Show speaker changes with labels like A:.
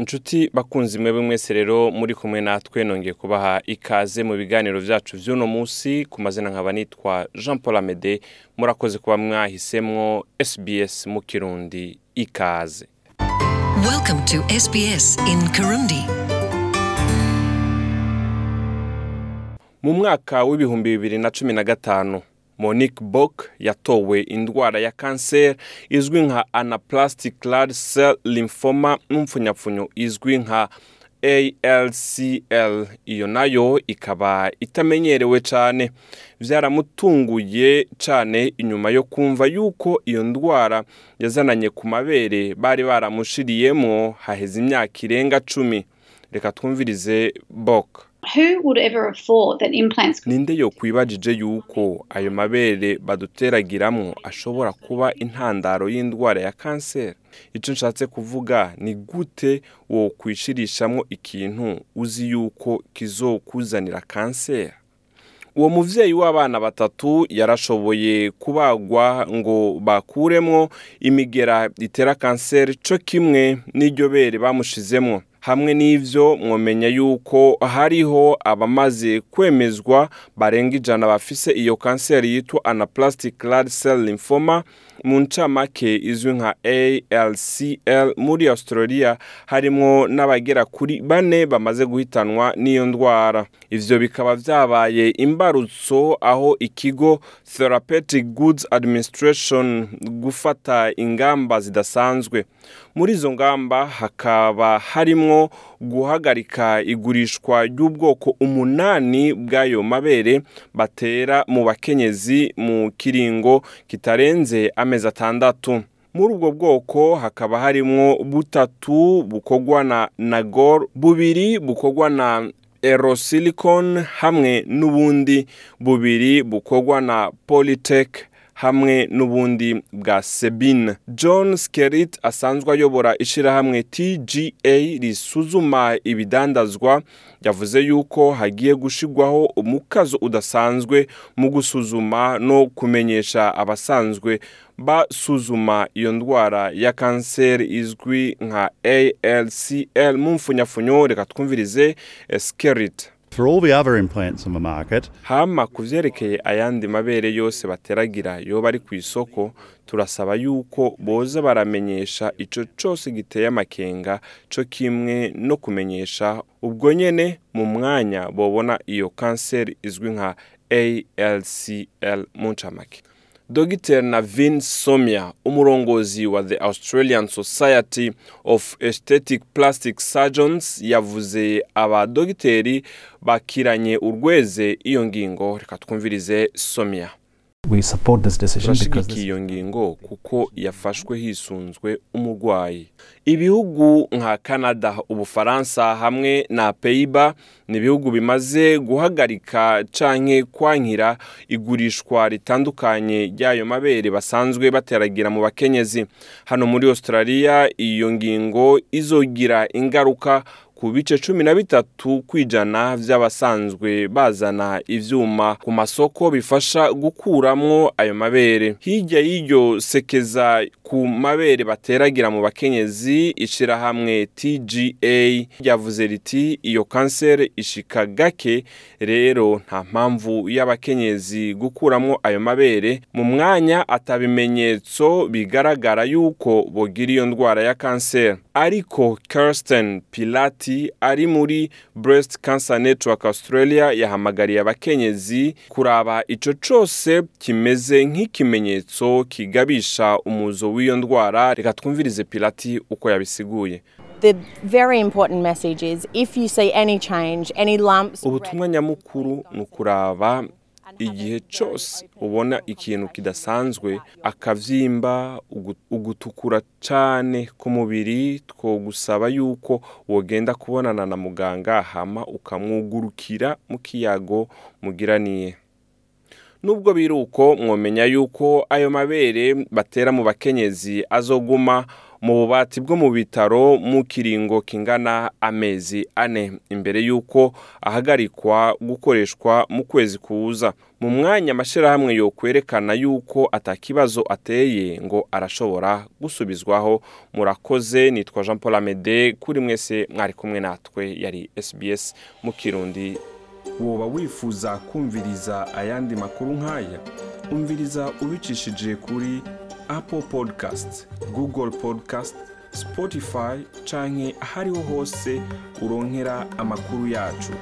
A: inshuti bakunzi mwebwe mwese rero muri kumwe natwe nongeye kubaha ikaze mu biganiro byacu by'uno munsi ku mazina nkaba nitwa jean paul amede murakoze kuba mwahisemwo sbs mu kirundi ikaze
B: Welcome to SBS in Kirundi.
A: mu mwaka w'ibihumbi bibiri na cumi na gatanu monique bok yatowe indwara ya kanseri izwi nka anaplastic large cell lymphoma n'umfunyapfunyo izwi nka ALCL iyo na yo ikaba itamenyerewe cyane byaramutunguye cyane inyuma yo kumva yuko iyo ndwara yazananye ku mabere bari baramushiriyemo haheze imyaka irenga cumi. Reka twumvirize bok Ninde yo kwibajije yuko ayo mabere baduteragiramwo ashobora kuba intandaro y'indwara ya kanseri? Icyo nshatse kuvuga ni gute wo kwishirishamwo ikintu uzi yuko kizokuzanira kanseri? Uwo muvyeyi w'abana batatu yarashoboye kubagwa ngo bakuremwo imigera itera kanseri co kimwe n'iryo bere bamushizemwo. Hamwe n'ivyo mwomenya yuko hariho abamaze kwemezwa barenga ijana bafise iyo kanseri yitwa anaplastic large cell lymphoma mu ncamake izwi nka ALCL muri Australia harimwo n'abagera kuri bane bamaze guhitanwa n'iyo ndwara. Ivyo bikaba vyabaye imbarutso aho ikigo Therapeutic Goods Administration gufata ingamba zidasanzwe. Muri izo ngamba hakaba harimwo guhagarika igurishwa ry'ubwoko umunani bw'ayo mabere batera mu bakenyezi mu kiringo kitarenze amezi atandatu. Muri ubwo bwoko hakaba harimwo butatu bukorwa na nagor bubiri bukorwa na erosilicon hamwe n'ubundi bubiri bukorwa na polytech. Hamwe n'ubundi bwa sebine john skerit asanzwe ayobora ishyirahamwe tga risuzuma ibidandazwa yavuze yuko hagiye gushigwaho umukazo udasanzwe mu gusuzuma no kumenyesha abasanzwe basuzuma iyo ndwara ya kanseri izwi nka alcl mu mfunyafunyo reka twumvirize skerit. Hama ku vyerekeye ayandi mabere yose bateragira yoba ari ku isoko turasaba yuko boza baramenyesha ico cose giteye amakenga co kimwe no kumenyesha ubwo nyene mu mwanya bobona iyo kanseri izwi nka ALCL mu ncamake. Dr. Navin Somia umurongozi wa the Australian Society of Aesthetic Plastic Surgeons yavuze abadogiteri bakiranye urweze iyo ngingo. Reka twumvirize Somia.
C: We support this decision because
A: turashigikiye
C: this,
A: iyo ngingo kuko yafashwe hisunzwe umurwayi. Ibihugu nka canada ubufaransa hamwe na peyiba ni ibihugu bimaze guhagarika canke kwankira igurishwa ritandukanye ry'ayo mabere basanzwe bateragira mu bakenyezi. Hano muri australia iyo ngingo izogira ingaruka ku bice cumi na bitatu kw'ijana vy'abasanzwe bazana ivyuma ku masoko bifasha gukuramwo ayo mabere. Hirya y'iryo sekeza ku mabere bateragira mu bakenyezi ishirahamwe tga ryavuze riti iyo kanseri ishika gake rero nta mpamvu y'abakenyezi gukuramwo ayo mabere. Mu mwanya atabimenyetso bigaragara yuko bogira iyo ndwara ya kanseri ariko kirsten pilati ari muri breast cancer network australia yahamagariye abakenyezi kuraba ico cose kimeze nk'ikimenyetso kigabisha umuzo w'iyo ndwara. Reka twumvirize pilati uko yabisiguye.
D: The very important message is if you see any change, any lumps,
A: ubutumwa nyamukuru ni ukuraba igihe cyose ubona ikintu kidasanzwe akavyimba ugu- ugutukura cane ku mubiri twogusaba yuko wogenda kubonana na muganga hama ukamwugurukira mu kiyago mugiraniye. Nubwo biri uko mwomenya yuko ayo mabere batera mu bakenyezi azoguma mu bubati bwo mu bitaro mu kiringo kingana amezi ane. Imbere y'uko ahagarikwa gukoreshwa mu kwezi kuza. Mu mwanya amashyirahamwe yo kwerekana yuko atakibazo ateye ngo arashobora gusubizwaho. Murakoze nitwa jean paul amede kuri mwese mwari kumwe natwe yari sbs mu kirundi. Woba wifuza kumviriza ayandi makuru nk'aya? Umviriza ubicishije kuri apple podcast google podcast spotify canke ahariho hose uronkera amakuru yacu.